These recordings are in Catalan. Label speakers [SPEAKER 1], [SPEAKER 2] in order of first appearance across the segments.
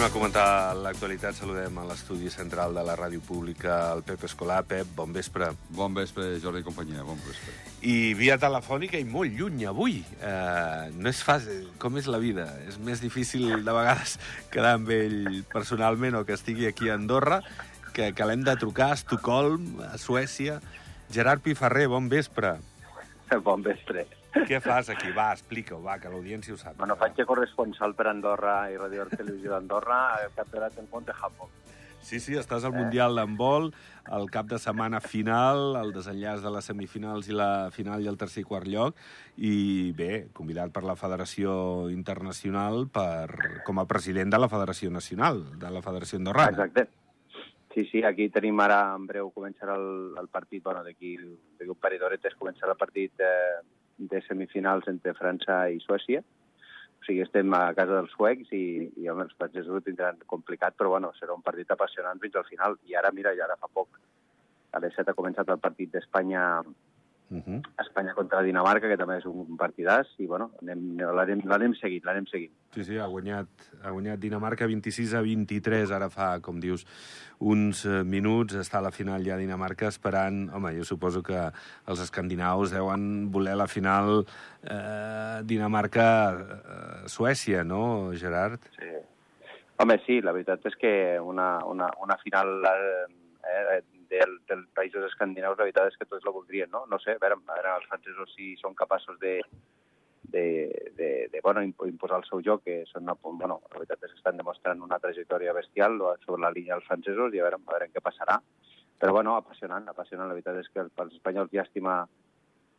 [SPEAKER 1] Anem a comentar l'actualitat. Saludem a l'estudi central de la ràdio pública, el Pep Escolar. Pep, bon vespre.
[SPEAKER 2] Bon vespre, Jordi i companyia, bon vespre.
[SPEAKER 1] I via telefònica i molt lluny avui. Eh, no és fàcil, com és la vida. És més difícil de vegades quedar amb ell personalment o que estigui aquí a Andorra que, que l'hem de trucar a Estocolm, a Suècia. Gerard Piferrer, bon vespre.
[SPEAKER 3] Bon vespre.
[SPEAKER 1] Què fas aquí? Va, explica-ho, va, que l'audiència ho sap.
[SPEAKER 3] Bueno, faig de corresponsal per Andorra i Radio Televisió d'Andorra del Món de Japó.
[SPEAKER 1] Sí, sí, estàs al Mundial d'handbol, el cap de setmana final, el desenllaç de les semifinals i la final i el tercer i quart lloc, i bé, convidat per la Federació Internacional per, com a president de la Federació Nacional, de la Federació Andorrana.
[SPEAKER 3] Exacte. Sí, sí, aquí tenim ara, en breu, començarà el, el partit, bueno, d'aquí un parell d'horetes començarà el partit de, de semifinals entre França i Suècia. O sigui, estem a casa dels suecs i, i home, els francesos ho tindran complicat, però bueno, serà un partit apassionant fins al final. I ara, mira, ja ara fa poc, a les 7 ha començat el partit d'Espanya
[SPEAKER 1] Uh -huh.
[SPEAKER 3] Espanya contra Dinamarca, que també és un partidàs, i bueno, l'anem seguint, l'anem seguint.
[SPEAKER 1] Sí, sí, ha guanyat, ha guanyat Dinamarca 26 a 23, ara fa, com dius, uns eh, minuts, està a la final ja Dinamarca esperant, home, jo suposo que els escandinaus deuen voler la final eh, Dinamarca-Suècia, no, Gerard?
[SPEAKER 3] Sí. Home, sí, la veritat és que una, una, una final eh, del, dels països escandinaus, la veritat és que tots la voldrien, no? No sé, a veure, a veure els francesos si són capaços de, de, de, de bueno, imposar el seu joc, que són, bueno, la veritat és que estan demostrant una trajectòria bestial sobre la línia dels francesos i a veure, a veure què passarà. Però, bueno, apassionant, apassionant. La veritat és que els espanyols llàstima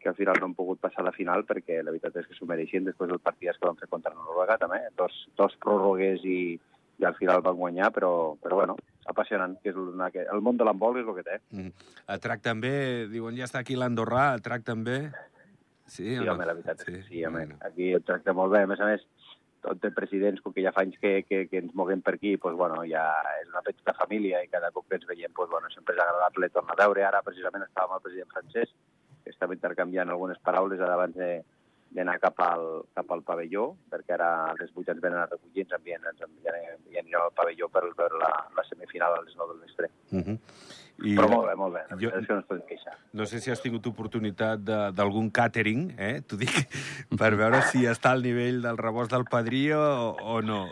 [SPEAKER 3] que al final no han pogut passar a la final perquè la veritat és que s'ho mereixien després del partit que van fer contra Noruega també, dos, dos pròrrogues i, i al final van guanyar, però, però bueno, apassionant, que és una, que el món de l'handbol és el que té.
[SPEAKER 1] Mm. Et tracten bé, diuen, ja està aquí l'Andorrà, et tracten bé?
[SPEAKER 3] Sí, sí home, la veritat sí. sí, home, bueno. aquí et tracta molt bé. A més a més, tot de presidents, com que ja fa anys que, que, que ens moguem per aquí, pues, bueno, ja és una petita família i cada cop que ens veiem pues, bueno, sempre és agradable tornar a veure. Ara, precisament, estàvem el president francès, que estava intercanviant algunes paraules abans de, d'anar cap, al, cap al pavelló, perquè ara les 8 ens venen a recollir, ens envien, ens envien, i anirem al pavelló per veure la, la semifinal a les 9 del vespre.
[SPEAKER 1] Uh -huh. I
[SPEAKER 3] Però molt bé, molt bé, jo, és que no pot queixar.
[SPEAKER 1] No sé si has tingut oportunitat d'algun càtering, eh, t'ho dic, per veure si està al nivell del rebost del padrí o, o no.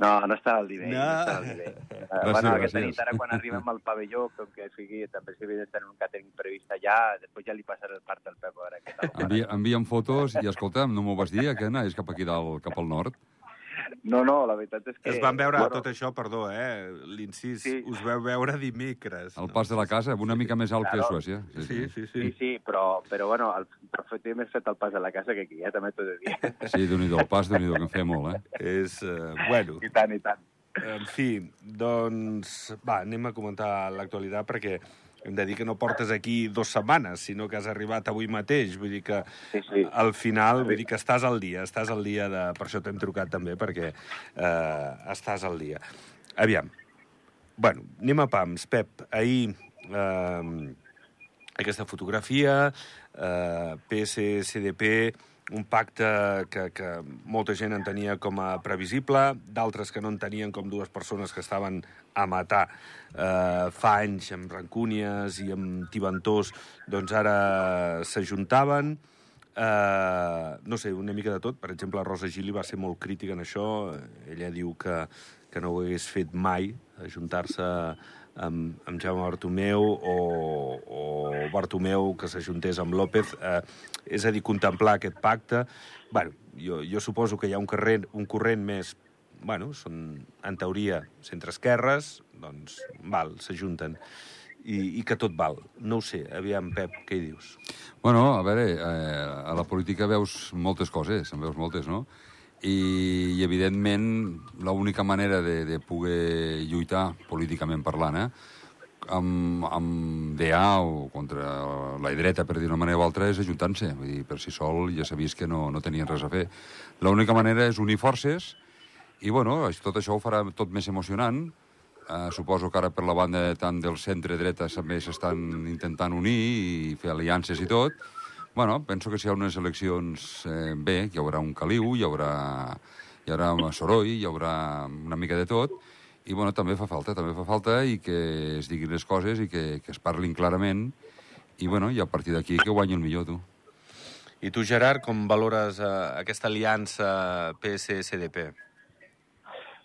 [SPEAKER 3] No, no està al nivell. No, no està al nivell. Uh,
[SPEAKER 2] gràcies,
[SPEAKER 3] bueno,
[SPEAKER 2] gràcies.
[SPEAKER 3] aquesta nit, ara, quan arribem al pavelló, com que sigui, també si havia de tenir un càtering previst allà, després ja li passaré el part del Pep a veure què tal.
[SPEAKER 2] Envia, envia'm fotos i, escolta'm, no m'ho vas dir, que anaves cap aquí dalt, cap al nord?
[SPEAKER 3] No, no, la veritat és que...
[SPEAKER 1] Es van veure, bueno, tot això, perdó, eh, l'incís, sí. us veu veure dimecres.
[SPEAKER 2] Al pas de la casa, una mica més alt
[SPEAKER 3] Claro.
[SPEAKER 2] que Suècia.
[SPEAKER 1] Sí, sí, sí.
[SPEAKER 3] Sí, sí, però, però bueno, el, he més fet el pas de la casa que aquí, eh, també t'ho he de dir.
[SPEAKER 2] Sí, déu nhi el pas, déu nhi que en feia molt, eh?
[SPEAKER 1] És, eh, bueno,
[SPEAKER 3] I tant, i tant.
[SPEAKER 1] en fi, doncs, va, anem a comentar l'actualitat perquè hem de dir que no portes aquí dues setmanes, sinó que has arribat avui mateix. Vull dir que
[SPEAKER 3] Sí, sí.
[SPEAKER 1] al final, vull dir que estàs al dia, estàs al dia de... Per això t'hem trucat també, perquè eh, estàs al dia. Aviam, bueno, anem a pams. Pep, ahir eh, aquesta fotografia, eh, PSCDP, un pacte que, que molta gent entenia com a previsible, d'altres que no entenien com dues persones que estaven a matar eh, fa anys amb rancúnies i amb tibantors, doncs ara s'ajuntaven. Eh, no sé, una mica de tot. Per exemple, Rosa Gili va ser molt crítica en això. Ella diu que, que no ho hagués fet mai, ajuntar-se amb, amb Jaume Bartomeu o, o Bartomeu que s'ajuntés amb López, eh, és a dir, contemplar aquest pacte. bueno, jo, jo suposo que hi ha un, corrent, un corrent més bueno, són, en teoria, centre-esquerres, doncs, val, s'ajunten. I, I que tot val. No ho sé. Aviam, Pep, què hi dius?
[SPEAKER 2] Bueno, a veure, eh, a la política veus moltes coses, en veus moltes, no? I, i evidentment, l'única manera de, de poder lluitar, políticament parlant, eh, amb, amb DA o contra la dreta, per dir una manera o altra, és ajuntant-se. Vull dir, per si sol ja s'ha vist que no, no tenien res a fer. L'única manera és unir forces i, bueno, tot això ho farà tot més emocionant. Uh, suposo que ara per la banda tant del centre-dreta també s'estan intentant unir i fer aliances i tot. Bueno, penso que si hi ha unes eleccions eh, bé, hi haurà un caliu, hi haurà, hi haurà soroll, hi haurà una mica de tot, i bueno, també fa falta, també fa falta i que es diguin les coses i que, que es parlin clarament i bueno, i a partir d'aquí que guanyi el millor, tu.
[SPEAKER 1] I tu, Gerard, com valores eh, aquesta aliança PS-SDP?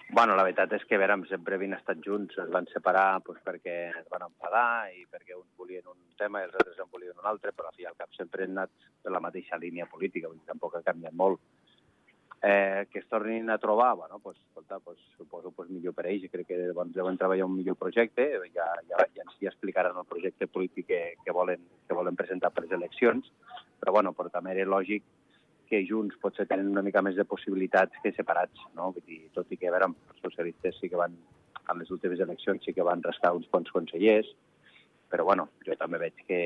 [SPEAKER 3] Bueno, la veritat és que, a veure, sempre havien estat junts, es van separar doncs, perquè es van enfadar i perquè uns volien un tema i els altres en volien un altre, però al fi al cap sempre han anat per la mateixa línia política, vull dir, tampoc ha canviat molt. Eh, que es tornin a trobar, bueno, pues, escolta, pues, suposo pues, millor per ells, crec que doncs, deuen treballar un millor projecte, ja, ja, ja ja explicaran el projecte polític que, que, volen, que volen presentar per les eleccions, però, bueno, però també era lògic que junts potser tenen una mica més de possibilitats que separats, no? Vull dir, tot i que, a veure, els socialistes sí que van, en les últimes eleccions sí que van restar uns quants consellers, però, bueno, jo també veig que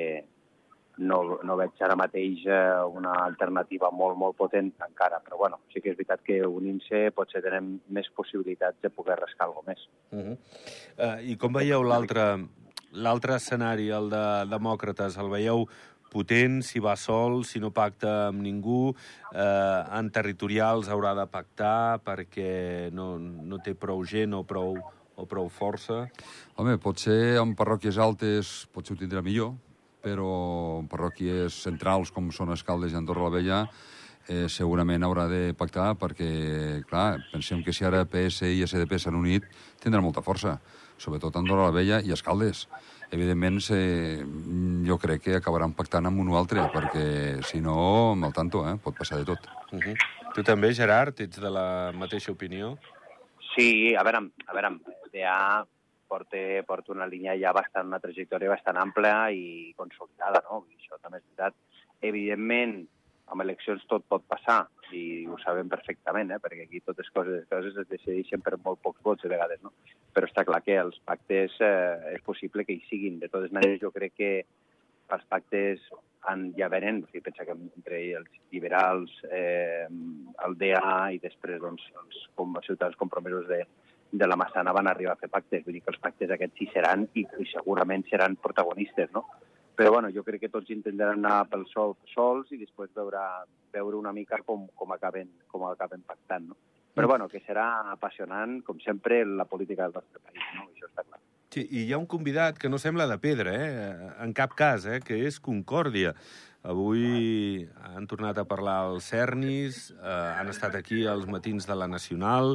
[SPEAKER 3] no, no veig ara mateix eh, una alternativa molt, molt potent encara, però, bueno, sí que és veritat que unint-se potser tenen més possibilitats de poder rascar alguna més.
[SPEAKER 1] Uh -huh. uh, I com veieu l'altre l'altre escenari, el de demòcrates, el veieu potent, si va sol, si no pacta amb ningú, eh, en territorials haurà de pactar perquè no, no té prou gent o prou, o prou força.
[SPEAKER 2] Home, potser en parròquies altes potser ho tindrà millor, però en parròquies centrals com són Escaldes i Andorra la Vella eh, segurament haurà de pactar perquè, clar, pensem que si ara PS i SDP s'han unit tindrà molta força, sobretot Andorra la Vella i Escaldes evidentment eh, jo crec que acabaran pactant amb un o altre, perquè si no, amb el tanto, eh, pot passar de tot.
[SPEAKER 1] Uh -huh. Tu també, Gerard, ets de la mateixa opinió?
[SPEAKER 3] Sí, a veure, a veure, ja porta, porta una línia ja bastant, una trajectòria bastant ampla i consolidada, no? Això també és veritat. Evidentment, amb eleccions tot pot passar, i ho sabem perfectament, eh? perquè aquí totes coses, coses es decideixen per molt pocs vots a vegades, no? Però està clar que els pactes eh, és possible que hi siguin. De totes maneres, jo crec que els pactes han, ja venen, o sigui, pensa que entre els liberals, eh, el DA i després doncs, els, com, ciutadans compromesos de, de la Massana van arribar a fer pactes. Vull dir que els pactes aquests sí seran i, i segurament seran protagonistes, no? Però bueno, jo crec que tots intentaran anar pel sol sols i després veure, veure una mica com, com, acaben, com acaben pactant. No? Però bueno, que serà apassionant, com sempre, la política del nostre país, no? això està clar.
[SPEAKER 1] Sí, i hi ha un convidat que no sembla de pedra, eh? en cap cas, eh? que és Concòrdia. Avui han tornat a parlar els Cernis, eh, han estat aquí als matins de la Nacional.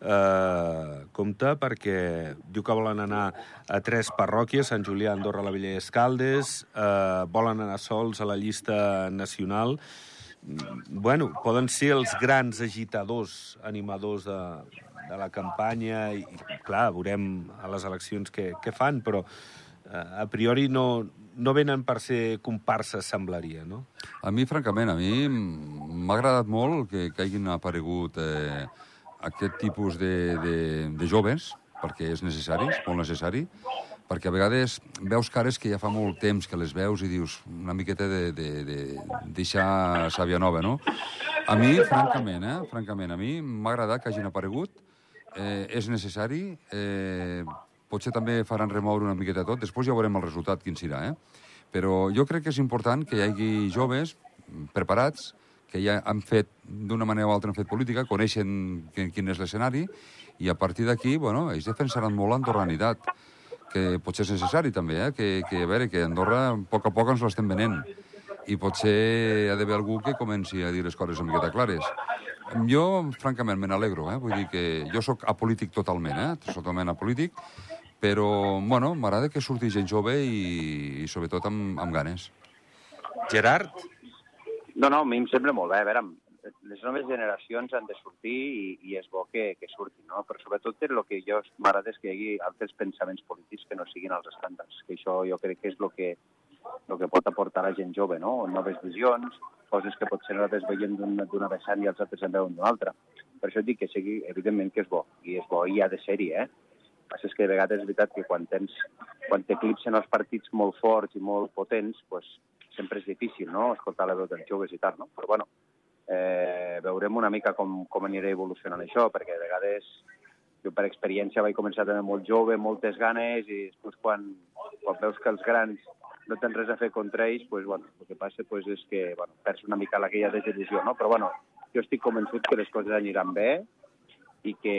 [SPEAKER 1] Eh, compte perquè diu que volen anar a tres parròquies, Sant Julià, Andorra, la Vella i Escaldes. Eh, volen anar sols a la llista nacional. Bueno, poden ser els grans agitadors, animadors de, de la campanya i, clar, veurem a les eleccions què, què fan, però eh, a priori no, no venen per ser comparses, semblaria, no?
[SPEAKER 2] A mi, francament, a mi m'ha agradat molt que, que hagin aparegut eh, aquest tipus de, de, de joves, perquè és necessari, és molt necessari, perquè a vegades veus cares que ja fa molt temps que les veus i dius una miqueta de, de, de deixar sàvia nova, no? A mi, francament, eh, francament, a mi m'ha agradat que hagin aparegut, eh, és necessari, eh, potser també faran remoure una miqueta tot, després ja veurem el resultat quin serà, eh? Però jo crec que és important que hi hagi joves preparats, que ja han fet, d'una manera o altra, han fet política, coneixen quin és l'escenari, i a partir d'aquí, bueno, ells defensaran molt l'andorranitat, que potser és necessari també, eh? que, que a veure, que Andorra a poc a poc ens l'estem venent, i potser hi ha d'haver algú que comenci a dir les coses una miqueta clares. Jo, francament, me n'alegro, eh? vull dir que jo sóc apolític totalment, eh? totalment apolític, però, bueno, m'agrada que surti gent jove i, i sobretot amb, amb ganes.
[SPEAKER 1] Gerard?
[SPEAKER 3] No, no, a mi em sembla molt bé. A veure, les noves generacions han de sortir i, i és bo que, que surtin, no? Però sobretot el que jo m'agrada és que hi hagi altres pensaments polítics que no siguin els estàndards, que això jo crec que és el que, el que pot aportar la gent jove, no? Noves visions, coses que potser nosaltres veiem d'una vessant i els altres en veuen d'una altra. Per això dic que sigui, evidentment, que és bo, i és bo i ha de ser-hi, eh? Passa és que a vegades és veritat que quan tens quan t'eclipsen els partits molt forts i molt potents, pues, sempre és difícil, no?, escoltar la veu dels joves i tal, no? Però, bueno, eh, veurem una mica com, com anirà evolucionant això, perquè a vegades jo per experiència vaig començar també molt jove, moltes ganes, i després quan, quan veus que els grans no tens res a fer contra ells, pues, bueno, el que passa pues, és que bueno, perds una mica aquella desillusió, no? Però bueno, jo estic convençut que les coses aniran bé, i que,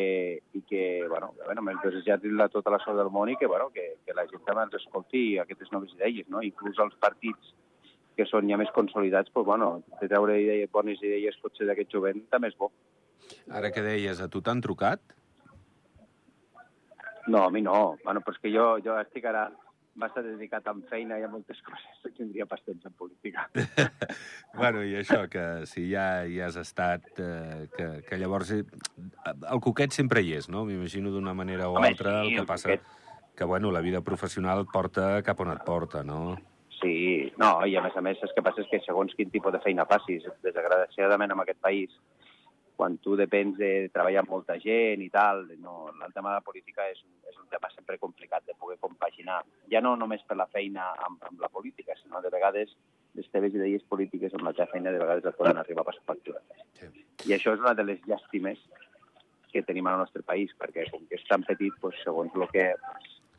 [SPEAKER 3] i que bueno, bueno m'he desitjat la, tota la sort del món i que, bueno, que, que la gent també ens escolti aquestes noves idees, no? Inclús els partits que són ja més consolidats, pues, bueno, de treure idees, bones idees potser d'aquest jovent també és bo.
[SPEAKER 1] Ara que deies, a tu t'han trucat?
[SPEAKER 3] No, a mi no. Bueno, però és que jo, jo estic ara bastant dedicat amb feina i a moltes coses. Tindria pas temps en política.
[SPEAKER 1] bueno, i això, que si ja hi has estat, eh, que, que llavors... eh, El coquet sempre hi és, no? M'imagino d'una manera o
[SPEAKER 3] Home,
[SPEAKER 1] altra
[SPEAKER 3] sí,
[SPEAKER 1] el que
[SPEAKER 3] el
[SPEAKER 1] passa...
[SPEAKER 3] coquet.
[SPEAKER 1] Que, bueno, la vida professional et porta cap on et porta, no?
[SPEAKER 3] Sí, no, i a més a més el que passa és que segons quin tipus de feina passis, desgraciadament en aquest país, quan tu depens de treballar amb molta gent i tal, no, el tema de la política és, és un tema sempre complicat de poder compaginar. Ja no només per la feina amb, amb la política, sinó de vegades les teves idees polítiques amb la teva feina de vegades et poden arribar a passar factura.
[SPEAKER 1] Sí.
[SPEAKER 3] I això és una de les llàstimes que tenim al nostre país, perquè com que és tan petit, doncs, segons el que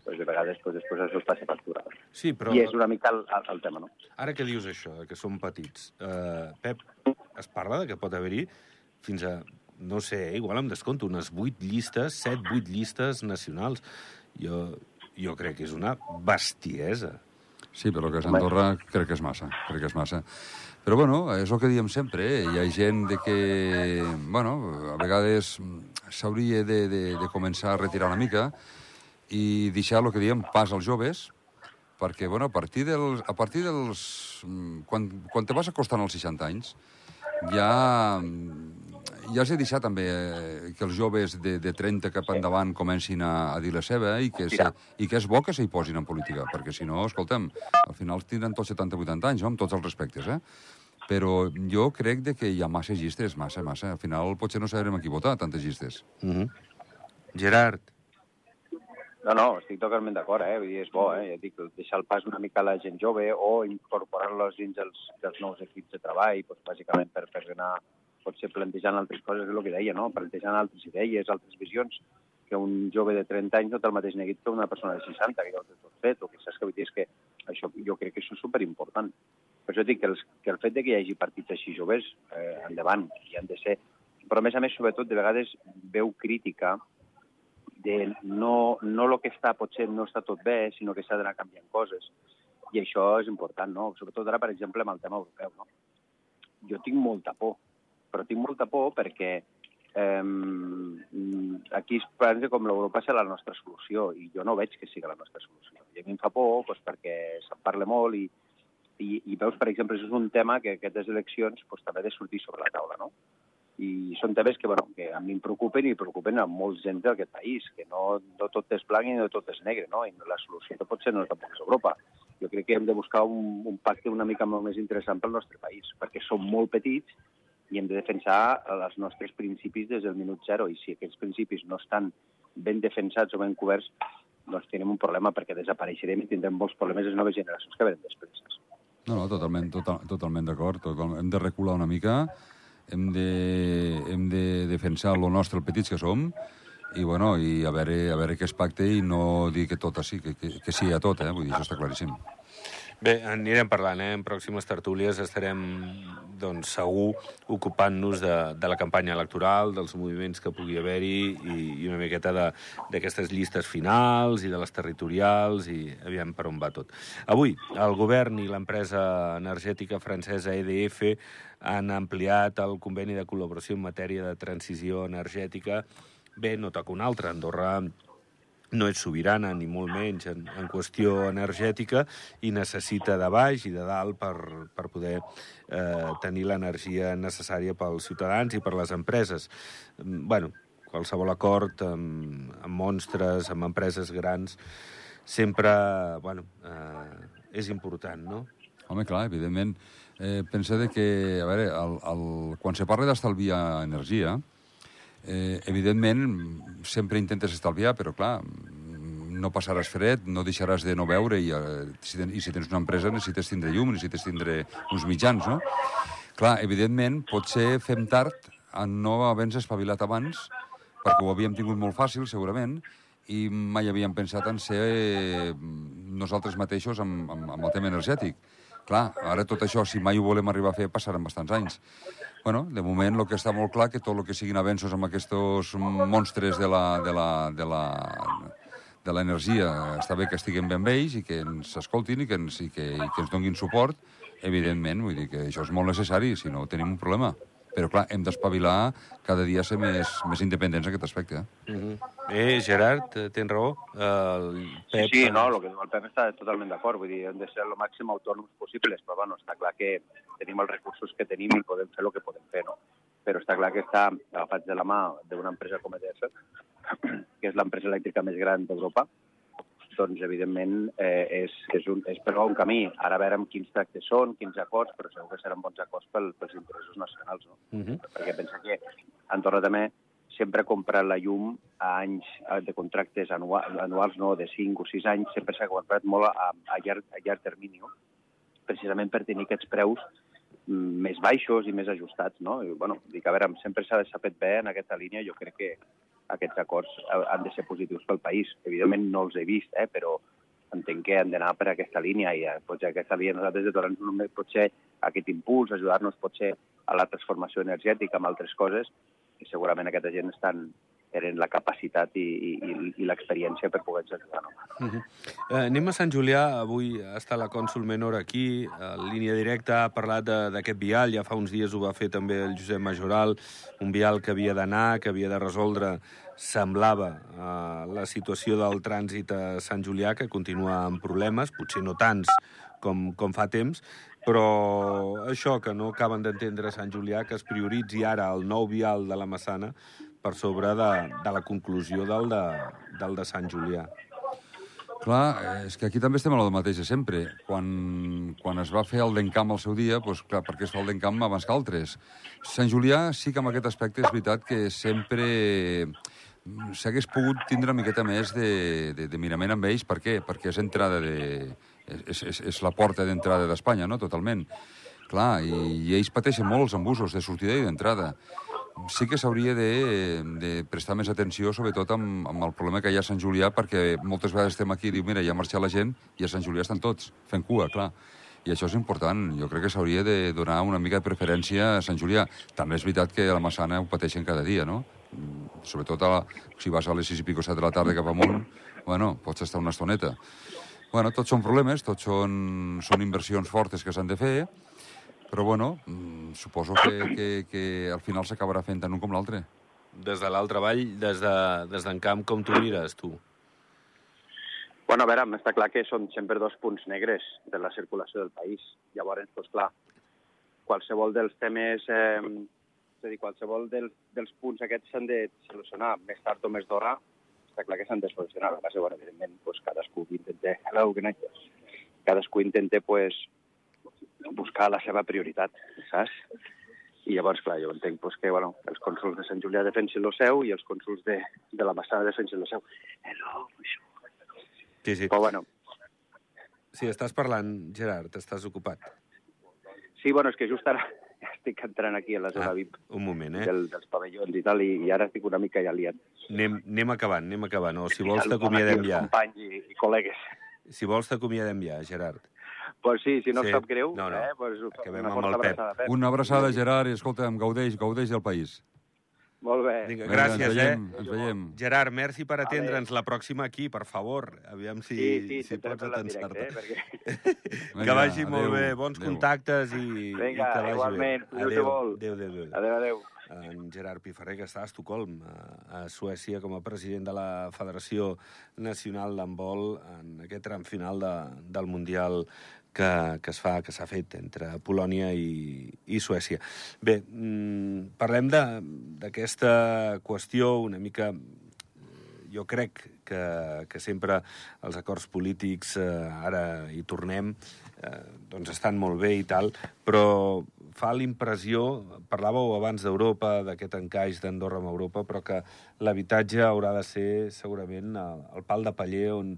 [SPEAKER 3] pues, de vegades pues, després això es passa factura.
[SPEAKER 1] Sí, però
[SPEAKER 3] I és una mica el, el, el tema, no?
[SPEAKER 1] ara que dius això, que som petits, eh, Pep, es parla de que pot haver-hi fins a, no sé, eh, igual em descompto, unes 8 llistes, 7, 8 llistes nacionals. Jo, jo crec que és una bestiesa.
[SPEAKER 2] Sí, però que és Andorra crec que és massa, crec que és massa. Però, bueno, és el que diem sempre, eh? hi ha gent de que, bueno, a vegades s'hauria de, de, de començar a retirar una mica i deixar el que diem pas als joves, perquè, bueno, a partir dels... A partir dels mm, quan, quan te vas acostant als 60 anys, ja, mm, ja els he deixat també eh, que els joves de, de 30 cap endavant comencin a, a dir la seva i que, se, i que és bo que s'hi posin en política, perquè si no, escolta'm, al final tindran tots 70-80 anys, no? amb tots els respectes, eh? Però jo crec de que hi ha massa llistes, massa, massa. Al final potser no sabrem a qui votar, tantes llistes.
[SPEAKER 1] Uh -huh. Gerard,
[SPEAKER 3] No, no, estic totalment d'acord, eh? Vull dir, és bo, eh? Ja dic, deixar el pas una mica a la gent jove o incorporar-los dins dels, dels nous equips de treball, doncs, bàsicament per, per anar potser plantejant altres coses, és el que deia, no? Plantejant altres idees, altres visions, que un jove de 30 anys no té el mateix neguit que una persona de 60, que ja ho té tot fet, o que saps que vull dir és que això, jo crec que això és superimportant. Per això dic que, els, que el fet de que hi hagi partits així joves, eh, endavant, hi han de ser... Però, a més a més, sobretot, de vegades veu crítica de no, no el que està potser no està tot bé, sinó que s'ha d'anar canviant coses. I això és important, no? Sobretot ara, per exemple, amb el tema europeu, no? Jo tinc molta por, però tinc molta por perquè eh, aquí es pensa com l'Europa serà la nostra solució i jo no veig que sigui la nostra solució. I a mi em fa por doncs, perquè se'n parla molt i, i, i veus, per exemple, això és un tema que aquestes eleccions doncs, també ha de sortir sobre la taula, no? i són temes que, bueno, que a mi em preocupen i preocupen a molts gent d'aquest país, que no, no tot és blanc i no tot és negre, no? I la solució no pot ser no tampoc és Europa. Jo crec que hem de buscar un, un pacte una mica molt més interessant pel nostre país, perquè som molt petits i hem de defensar els nostres principis des del minut zero, i si aquests principis no estan ben defensats o ben coberts, doncs tenim un problema perquè desapareixerem i tindrem molts problemes les noves generacions que venen després.
[SPEAKER 2] No, no, totalment, total, totalment d'acord. Total, hem de recular una mica, hem de, hem de defensar lo nostre, el petits que som, i, bueno, i a veure, a veure què es pacte i no dir que tot així, que, que, que sí a tot, eh? Vull dir, això està claríssim.
[SPEAKER 1] Bé, anirem parlant, eh? En pròximes tertúlies estarem, doncs, segur ocupant-nos de, de la campanya electoral, dels moviments que pugui haver-hi i, i una miqueta d'aquestes llistes finals i de les territorials i aviam per on va tot. Avui, el govern i l'empresa energètica francesa EDF han ampliat el conveni de col·laboració en matèria de transició energètica. Bé, no toca un altre. Andorra no és sobirana, ni molt menys, en, en qüestió energètica, i necessita de baix i de dalt per, per poder eh, tenir l'energia necessària pels ciutadans i per les empreses. Mm, bueno, qualsevol acord amb, amb monstres, amb empreses grans, sempre, bueno, eh, és important, no?
[SPEAKER 2] Home, clar, evidentment. Eh, pensa de que, a veure, el, el, quan se parla d'estalviar energia, eh, evidentment sempre intentes estalviar, però clar, no passaràs fred, no deixaràs de no veure i, eh, si, i si tens una empresa necessites tindre llum, necessites tindre uns mitjans, no? Clar, evidentment, potser fem tard en no haver-nos espavilat abans, perquè ho havíem tingut molt fàcil, segurament, i mai havíem pensat en ser eh, nosaltres mateixos amb, amb, amb el tema energètic. Clar, ara tot això, si mai ho volem arribar a fer, passaran bastants anys. Bueno, de moment el que està molt clar que tot el que siguin avenços amb aquests monstres de la, de la, de la, de l'energia està bé que estiguem ben vells i que ens escoltin i que ens, i que, i que ens donguin suport, evidentment, vull dir que això és molt necessari, si no tenim un problema. Però, clar, hem d'espavilar cada dia ser més, més independents en aquest aspecte.
[SPEAKER 1] Uh -huh. Eh, Gerard, eh, tens raó. El Pep...
[SPEAKER 3] Sí, sí, no, el que diu el Pep està totalment d'acord, vull dir, hem de ser el màxim autònoms possibles, però bueno, està clar que tenim els recursos que tenim i podem fer el que podem fer, no? Però està clar que està agafats de la mà d'una empresa com EDF, que és l'empresa elèctrica més gran d'Europa, doncs, evidentment, eh, és, és, un, és per un camí. Ara veurem quins tractes són, quins acords, però segur que seran bons acords pel, pels interessos nacionals, no?
[SPEAKER 1] Uh -huh.
[SPEAKER 3] Perquè pensa que Andorra també sempre compra la llum a anys de contractes anuals, anuals no, de 5 o 6 anys, sempre s'ha comprat molt a, a, llarg, a llarg termini, no? precisament per tenir aquests preus mm, més baixos i més ajustats, no? I, bueno, dic, a veure, sempre s'ha fet bé en aquesta línia, jo crec que aquests acords han de ser positius pel país. Evidentment no els he vist, eh, però entenc que han d'anar per aquesta línia i eh, potser aquesta línia nosaltres de donar només pot ser aquest impuls, ajudar-nos potser a la transformació energètica, amb altres coses, i segurament aquesta gent estan, tenen la capacitat i, i, i l'experiència per poder ajudar. No?
[SPEAKER 1] Uh -huh. eh, anem a Sant Julià. Avui està la cònsul menor aquí, en línia directa, ha parlat d'aquest vial. Ja fa uns dies ho va fer també el Josep Majoral, un vial que havia d'anar, que havia de resoldre semblava eh, la situació del trànsit a Sant Julià, que continua amb problemes, potser no tants com, com fa temps, però això que no acaben d'entendre Sant Julià, que es prioritzi ara el nou vial de la Massana per sobre de, de la conclusió del de, del de Sant Julià.
[SPEAKER 2] Clar, és que aquí també estem a lo mateix de sempre. Quan, quan es va fer el d'encamp al seu dia, doncs, clar, perquè es fa el d'encamp abans que altres. Sant Julià sí que en aquest aspecte és veritat que sempre s'hagués pogut tindre una miqueta més de, de, de mirament amb ells. Per què? Perquè és entrada de... És, és, és la porta d'entrada d'Espanya, no?, totalment. Clar, i, i ells pateixen molt els embusos de sortida i d'entrada sí que s'hauria de, de prestar més atenció, sobretot amb, amb el problema que hi ha a Sant Julià, perquè moltes vegades estem aquí i diu, mira, ja ha marxat la gent i a Sant Julià estan tots, fent cua, clar. I això és important. Jo crec que s'hauria de donar una mica de preferència a Sant Julià. També és veritat que a la Massana ho pateixen cada dia, no? Sobretot a la, si vas a les 6 i pico 7 de la tarda cap amunt, bueno, pots estar una estoneta. Bueno, tots són problemes, tots són, són inversions fortes que s'han de fer, però, bueno, mm, suposo que, que, que al final s'acabarà fent tant un com l'altre.
[SPEAKER 1] Des de l'altre vall, des d'en de, des camp, com tu mires, tu?
[SPEAKER 3] Bueno, a veure, està clar que són sempre dos punts negres de la circulació del país. Llavors, doncs clar, qualsevol dels temes, eh, és a dir, qualsevol dels, dels punts aquests s'han de solucionar més tard o més d'hora, està clar que s'han de solucionar. A base, bueno, evidentment, doncs, cadascú intenta, hello, good night. cadascú intenta pues, buscar la seva prioritat, saps? I llavors, clar, jo entenc pues, que bueno, els cònsuls de Sant Julià defensin el seu i els cònsuls de, de la Massana defensin el seu. Hello,
[SPEAKER 1] Sí, sí.
[SPEAKER 3] Però bueno.
[SPEAKER 1] Sí, estàs parlant, Gerard, estàs ocupat.
[SPEAKER 3] Sí, bueno, és que just ara estic entrant aquí a la zona ah, VIP
[SPEAKER 1] un moment, eh?
[SPEAKER 3] del, dels pavellons i tal, i, i ara estic una mica ja liat.
[SPEAKER 1] Anem, anem acabant, anem acabant. O si vols t'acomiadem ja.
[SPEAKER 3] Companys i, i col·legues.
[SPEAKER 1] Si vols t'acomiadem ja, Gerard
[SPEAKER 3] pues sí, si no sí. sap greu,
[SPEAKER 1] no, no.
[SPEAKER 3] Eh, pues
[SPEAKER 1] Acabem una amb el Pep.
[SPEAKER 3] Abraçada, Pep.
[SPEAKER 2] Una abraçada, Gerard, i escolta'm, gaudeix, gaudeix del país.
[SPEAKER 3] Molt bé.
[SPEAKER 1] Vinga, gràcies,
[SPEAKER 2] ens veiem,
[SPEAKER 1] eh?
[SPEAKER 2] Ens veiem.
[SPEAKER 1] Gerard, merci per atendre'ns la pròxima aquí, per favor. Aviam si,
[SPEAKER 3] sí, sí,
[SPEAKER 1] si pots atensar-te.
[SPEAKER 3] Eh, perquè...
[SPEAKER 1] que vagi adeu, molt bé, bons adeu. contactes i,
[SPEAKER 3] Vinga,
[SPEAKER 1] i que vagi
[SPEAKER 3] igualment.
[SPEAKER 1] bé. Adéu,
[SPEAKER 3] adéu,
[SPEAKER 1] adéu, adéu.
[SPEAKER 3] Adéu, adéu.
[SPEAKER 1] En Gerard Piferrer, que està a Estocolm, a, a Suècia, com a president de la Federació Nacional d'Handbol en aquest tram final de, del Mundial que, que es fa, que s'ha fet entre Polònia i, i Suècia. Bé, mm, parlem d'aquesta qüestió una mica jo crec que, que sempre els acords polítics, eh, ara hi tornem, eh, doncs estan molt bé i tal, però fa l'impressió, parlàveu abans d'Europa, d'aquest encaix d'Andorra amb Europa, però que l'habitatge haurà de ser segurament el, el pal de paller on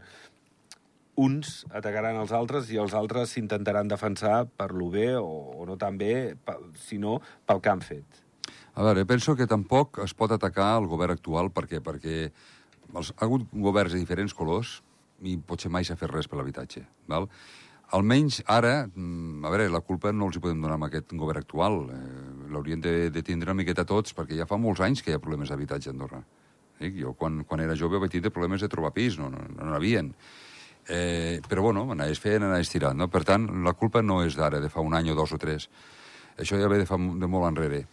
[SPEAKER 1] uns atacaran els altres i els altres s'intentaran defensar per lo bé o, o no tan bé, sinó pel que han fet.
[SPEAKER 2] A veure, penso que tampoc es pot atacar el govern actual perquè perquè els, ha hagut governs de diferents colors i potser mai s'ha fet res per l'habitatge. Val? Almenys ara, mm, a veure, la culpa no els hi podem donar amb aquest govern actual. Eh, L'haurien de, de tindre una miqueta tots, perquè ja fa molts anys que hi ha problemes d'habitatge a Andorra. Dic, jo, quan, quan era jove, vaig tindre problemes de trobar pis, no, no, no n'havien. Eh, però, bueno, anaves fent, anaves tirant, no? Per tant, la culpa no és d'ara, de fa un any o dos o tres. Això ja ve de fa de molt enrere.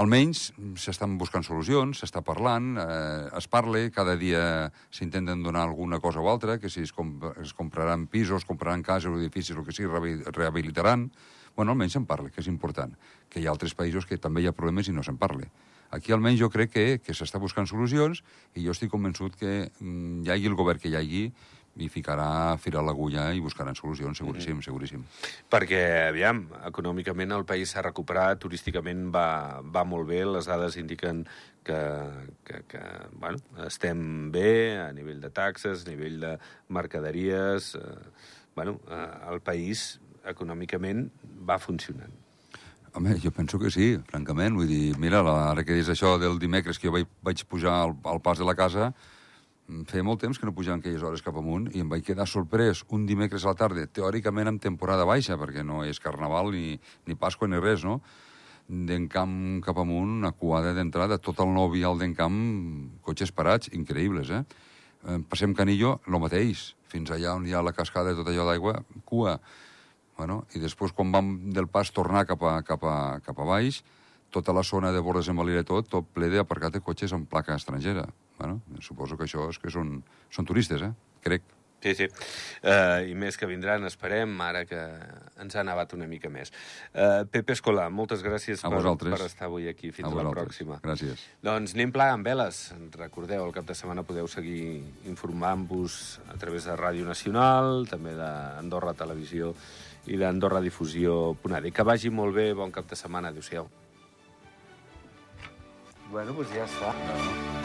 [SPEAKER 2] Almenys s'estan buscant solucions, s'està parlant, eh, es parla, cada dia s'intenten donar alguna cosa o altra, que si es, comp es compraran pisos, compraran cases o edificis, el que sigui, rehabilitaran. Bueno, almenys se'n parla, que és important. Que hi ha altres països que també hi ha problemes i no se'n parla. Aquí almenys jo crec que, que s'està buscant solucions i jo estic convençut que mm, hi hagi el govern que hi hagi i ficarà fil a l'agulla i buscaran solucions, seguríssim, mm seguríssim.
[SPEAKER 1] Perquè, aviam, econòmicament el país s'ha recuperat, turísticament va, va molt bé, les dades indiquen que, que, que bueno, estem bé a nivell de taxes, a nivell de mercaderies... Eh, bueno, eh, el país econòmicament va funcionant.
[SPEAKER 2] Home, jo penso que sí, francament. Vull dir, mira, ara que dius això del dimecres que jo vaig, vaig pujar al, al pas de la casa, feia molt temps que no pujàvem aquelles hores cap amunt i em vaig quedar sorprès un dimecres a la tarda, teòricament amb temporada baixa, perquè no és carnaval ni, ni Pasqua ni res, no? d'encamp cap amunt, una cuada d'entrada, tot el nou vial d'encamp, cotxes parats, increïbles, eh? eh? Passem Canillo, lo mateix, fins allà on hi ha la cascada i tot allò d'aigua, cua. Bueno, I després, quan vam del pas tornar cap a, cap a, cap a baix, tota la zona de Bordes en Valira tot, tot ple d'aparcat de cotxes amb placa estrangera. Bueno, suposo que això és que són, són turistes, eh? Crec.
[SPEAKER 1] Sí, sí. Uh, I més que vindran, esperem, ara que ens ha nevat una mica més. Uh, Pepe Escolar, moltes gràcies per, per estar avui aquí. Fins a, a la pròxima.
[SPEAKER 2] Gràcies.
[SPEAKER 1] Doncs anem plegant veles. Recordeu, el cap de setmana podeu seguir informant-vos a través de Ràdio Nacional, també d'Andorra Televisió i d'Andorra Difusió.ad. Que vagi molt bé, bon cap de setmana. Adéu-siau. Bueno, doncs ja està.